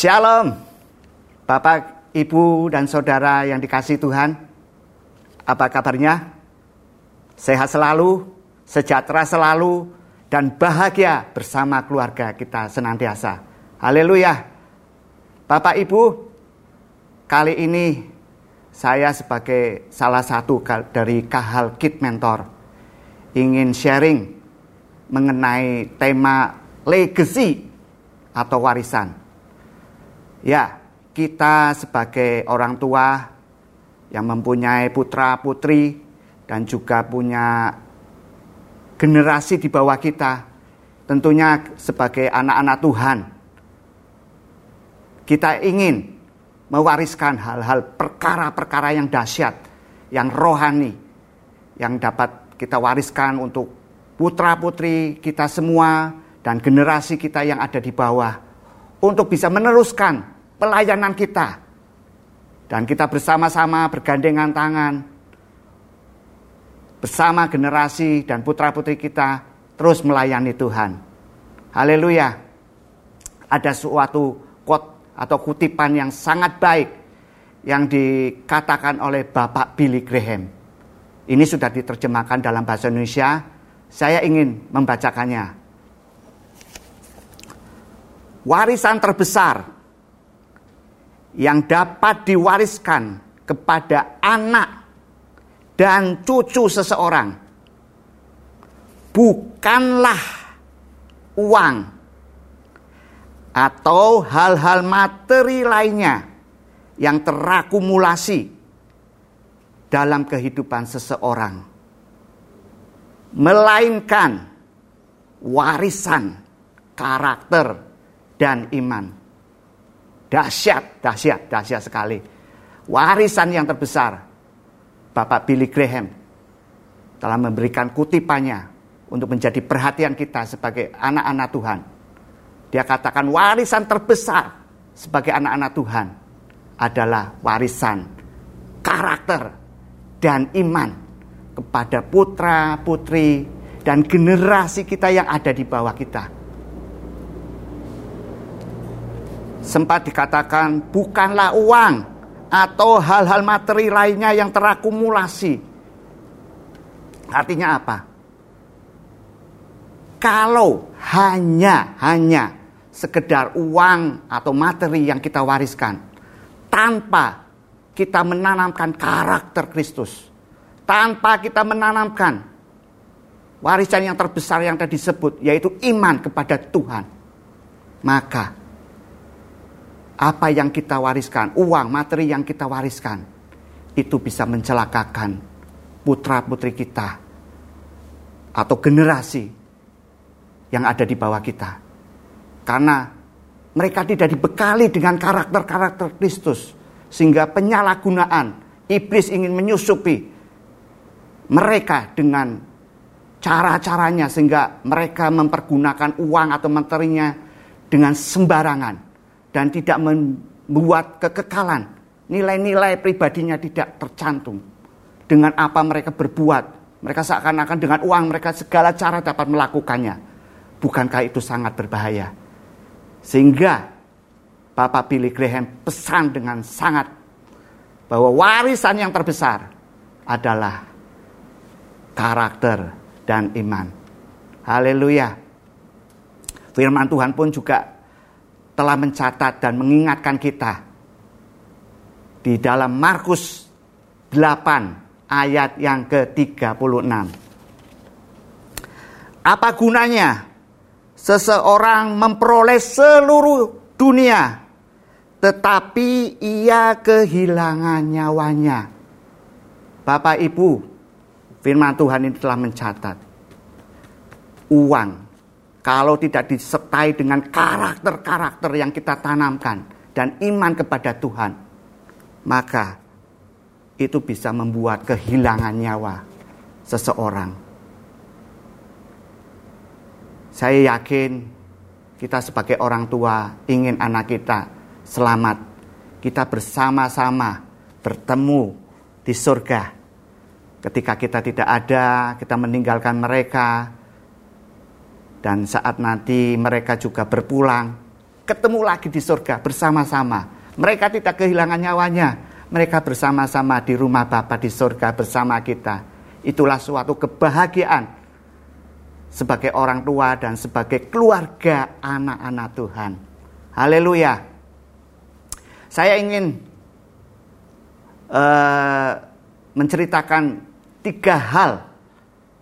Shalom, Bapak, Ibu, dan Saudara yang dikasih Tuhan. Apa kabarnya? Sehat selalu, sejahtera selalu, dan bahagia bersama keluarga kita senantiasa. Haleluya. Bapak, Ibu, kali ini saya sebagai salah satu dari Kahal Kit Mentor ingin sharing mengenai tema legacy atau warisan. Ya, kita sebagai orang tua yang mempunyai putra-putri dan juga punya generasi di bawah kita, tentunya sebagai anak-anak Tuhan, kita ingin mewariskan hal-hal perkara-perkara yang dahsyat, yang rohani, yang dapat kita wariskan untuk putra-putri kita semua dan generasi kita yang ada di bawah untuk bisa meneruskan pelayanan kita. Dan kita bersama-sama bergandengan tangan bersama generasi dan putra-putri kita terus melayani Tuhan. Haleluya. Ada suatu quote atau kutipan yang sangat baik yang dikatakan oleh Bapak Billy Graham. Ini sudah diterjemahkan dalam bahasa Indonesia. Saya ingin membacakannya warisan terbesar yang dapat diwariskan kepada anak dan cucu seseorang bukanlah uang atau hal-hal materi lainnya yang terakumulasi dalam kehidupan seseorang, melainkan warisan karakter dan iman. Dahsyat, dahsyat, dahsyat sekali. Warisan yang terbesar. Bapak Billy Graham telah memberikan kutipannya untuk menjadi perhatian kita sebagai anak-anak Tuhan. Dia katakan warisan terbesar sebagai anak-anak Tuhan adalah warisan karakter dan iman kepada putra-putri dan generasi kita yang ada di bawah kita. Sempat dikatakan bukanlah uang atau hal-hal materi lainnya yang terakumulasi. Artinya apa? Kalau hanya hanya sekedar uang atau materi yang kita wariskan tanpa kita menanamkan karakter Kristus, tanpa kita menanamkan warisan yang terbesar yang tadi disebut yaitu iman kepada Tuhan, maka apa yang kita wariskan, uang, materi yang kita wariskan, itu bisa mencelakakan putra-putri kita atau generasi yang ada di bawah kita. Karena mereka tidak dibekali dengan karakter-karakter Kristus. Sehingga penyalahgunaan, iblis ingin menyusupi mereka dengan cara-caranya. Sehingga mereka mempergunakan uang atau materinya dengan sembarangan dan tidak membuat kekekalan. Nilai-nilai pribadinya tidak tercantum. Dengan apa mereka berbuat. Mereka seakan-akan dengan uang mereka segala cara dapat melakukannya. Bukankah itu sangat berbahaya? Sehingga Bapak Billy Graham pesan dengan sangat bahwa warisan yang terbesar adalah karakter dan iman. Haleluya. Firman Tuhan pun juga telah mencatat dan mengingatkan kita di dalam Markus 8 ayat yang ke-36. Apa gunanya seseorang memperoleh seluruh dunia tetapi ia kehilangan nyawanya? Bapak Ibu, firman Tuhan ini telah mencatat uang kalau tidak disertai dengan karakter-karakter yang kita tanamkan dan iman kepada Tuhan, maka itu bisa membuat kehilangan nyawa seseorang. Saya yakin kita sebagai orang tua ingin anak kita selamat. Kita bersama-sama bertemu di surga. Ketika kita tidak ada, kita meninggalkan mereka, dan saat nanti mereka juga berpulang ketemu lagi di surga bersama-sama. Mereka tidak kehilangan nyawanya. Mereka bersama-sama di rumah Bapa di surga bersama kita. Itulah suatu kebahagiaan sebagai orang tua dan sebagai keluarga anak-anak Tuhan. Haleluya. Saya ingin uh, menceritakan tiga hal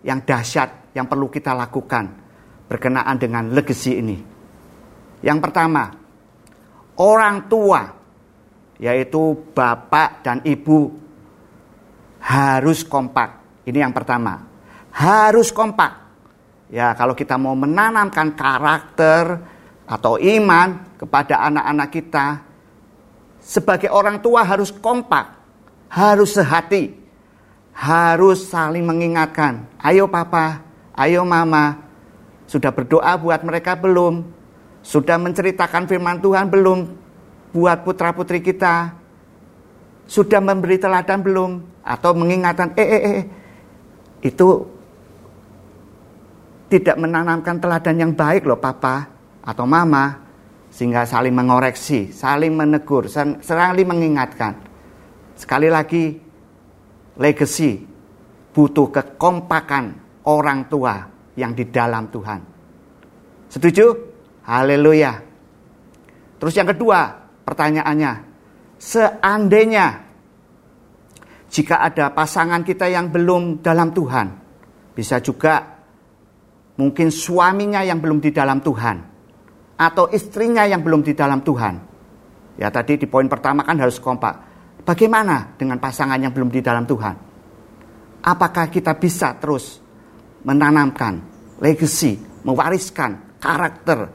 yang dahsyat yang perlu kita lakukan berkenaan dengan legasi ini. Yang pertama, orang tua, yaitu bapak dan ibu, harus kompak. Ini yang pertama, harus kompak. Ya, kalau kita mau menanamkan karakter atau iman kepada anak-anak kita, sebagai orang tua harus kompak, harus sehati, harus saling mengingatkan. Ayo papa, ayo mama, sudah berdoa buat mereka belum? Sudah menceritakan firman Tuhan belum buat putra-putri kita? Sudah memberi teladan belum? Atau mengingatkan, eh, eh, eh, itu tidak menanamkan teladan yang baik loh papa atau mama sehingga saling mengoreksi, saling menegur, saling mengingatkan. Sekali lagi legacy butuh kekompakan orang tua yang di dalam Tuhan. Setuju? Haleluya. Terus yang kedua, pertanyaannya, seandainya jika ada pasangan kita yang belum dalam Tuhan, bisa juga Mungkin suaminya yang belum di dalam Tuhan. Atau istrinya yang belum di dalam Tuhan. Ya tadi di poin pertama kan harus kompak. Bagaimana dengan pasangan yang belum di dalam Tuhan? Apakah kita bisa terus menanamkan legacy, mewariskan karakter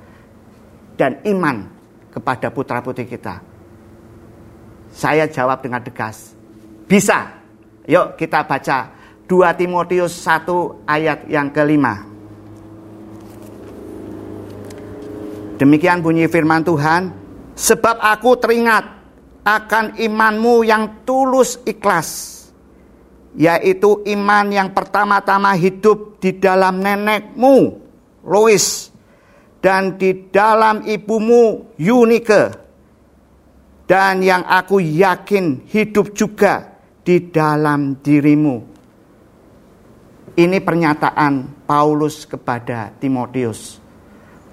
dan iman kepada putra-putri kita? Saya jawab dengan tegas. Bisa. Yuk kita baca 2 Timotius 1 ayat yang kelima. Demikian bunyi firman Tuhan, sebab aku teringat akan imanmu yang tulus ikhlas, yaitu iman yang pertama-tama hidup di dalam nenekmu, Lois, dan di dalam ibumu, Yunike, dan yang aku yakin hidup juga di dalam dirimu. Ini pernyataan Paulus kepada Timotius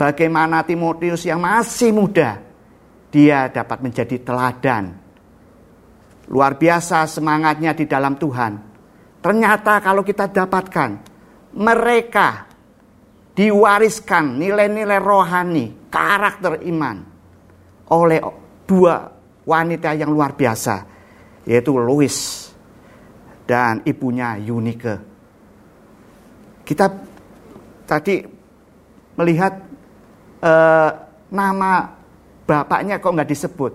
bagaimana Timotius yang masih muda dia dapat menjadi teladan. Luar biasa semangatnya di dalam Tuhan. Ternyata kalau kita dapatkan mereka diwariskan nilai-nilai rohani, karakter iman oleh dua wanita yang luar biasa, yaitu Louis dan ibunya Yunike. Kita tadi melihat eh, nama bapaknya kok nggak disebut?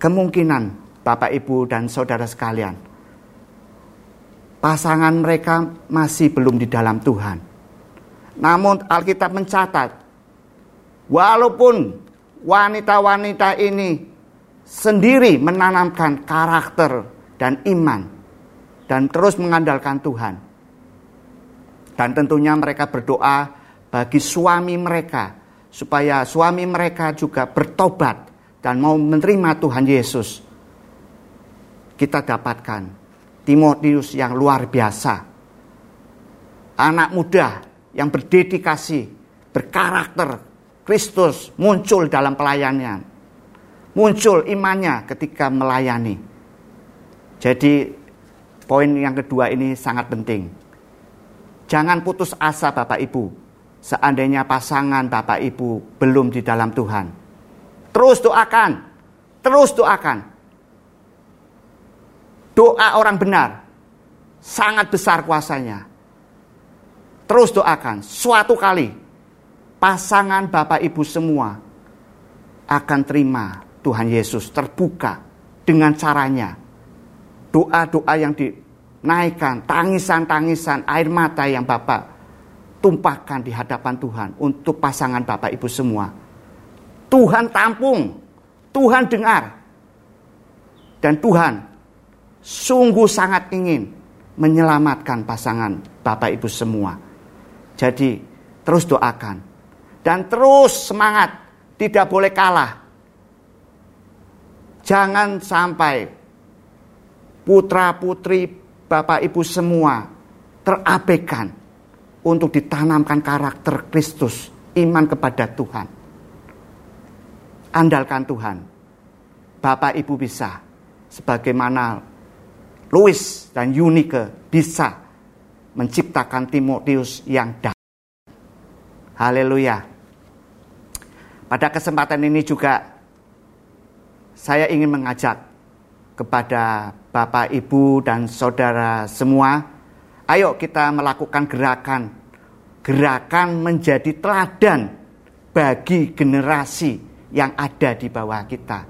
Kemungkinan bapak ibu dan saudara sekalian, pasangan mereka masih belum di dalam Tuhan. Namun Alkitab mencatat, walaupun wanita-wanita ini sendiri menanamkan karakter dan iman dan terus mengandalkan Tuhan. Dan tentunya mereka berdoa bagi suami mereka supaya suami mereka juga bertobat dan mau menerima Tuhan Yesus. Kita dapatkan Timotius yang luar biasa. Anak muda yang berdedikasi, berkarakter Kristus muncul dalam pelayanannya. Muncul imannya ketika melayani. Jadi poin yang kedua ini sangat penting. Jangan putus asa Bapak Ibu seandainya pasangan Bapak Ibu belum di dalam Tuhan. Terus doakan, terus doakan. Doa orang benar sangat besar kuasanya. Terus doakan, suatu kali pasangan Bapak Ibu semua akan terima Tuhan Yesus terbuka dengan caranya. Doa-doa yang dinaikkan, tangisan-tangisan, air mata yang Bapak tumpahkan di hadapan Tuhan untuk pasangan Bapak Ibu semua. Tuhan tampung, Tuhan dengar. Dan Tuhan sungguh sangat ingin menyelamatkan pasangan Bapak Ibu semua. Jadi terus doakan dan terus semangat tidak boleh kalah. Jangan sampai putra-putri Bapak Ibu semua terabaikan untuk ditanamkan karakter Kristus, iman kepada Tuhan. Andalkan Tuhan. Bapak Ibu bisa sebagaimana Louis dan Unike bisa menciptakan Timotius yang dah. Haleluya. Pada kesempatan ini juga saya ingin mengajak kepada Bapak, Ibu, dan saudara semua, ayo kita melakukan gerakan, gerakan menjadi teladan bagi generasi yang ada di bawah kita.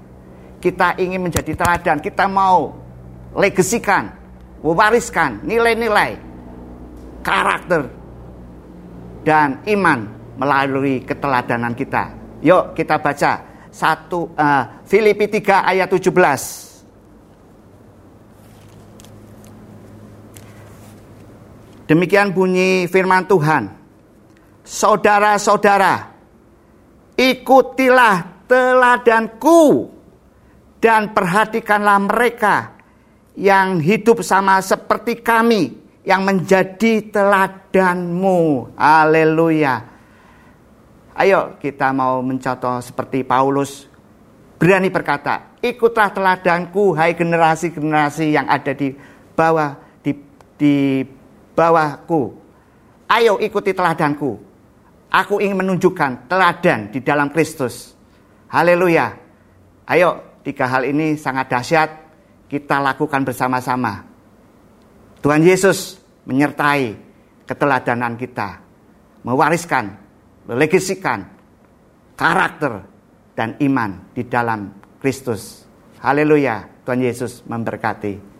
Kita ingin menjadi teladan, kita mau legasikan, mewariskan nilai-nilai, karakter, dan iman melalui keteladanan kita. Yuk kita baca satu uh, Filipi 3 ayat 17. Demikian bunyi firman Tuhan. Saudara-saudara, ikutilah teladanku dan perhatikanlah mereka yang hidup sama seperti kami yang menjadi teladanmu. Haleluya. Ayo kita mau mencontoh seperti Paulus berani berkata, ikutlah teladanku hai generasi-generasi yang ada di bawah di, di bawahku. Ayo ikuti teladanku. Aku ingin menunjukkan teladan di dalam Kristus. Haleluya. Ayo, tiga hal ini sangat dahsyat. Kita lakukan bersama-sama. Tuhan Yesus menyertai keteladanan kita. Mewariskan, melegasikan karakter dan iman di dalam Kristus. Haleluya. Tuhan Yesus memberkati.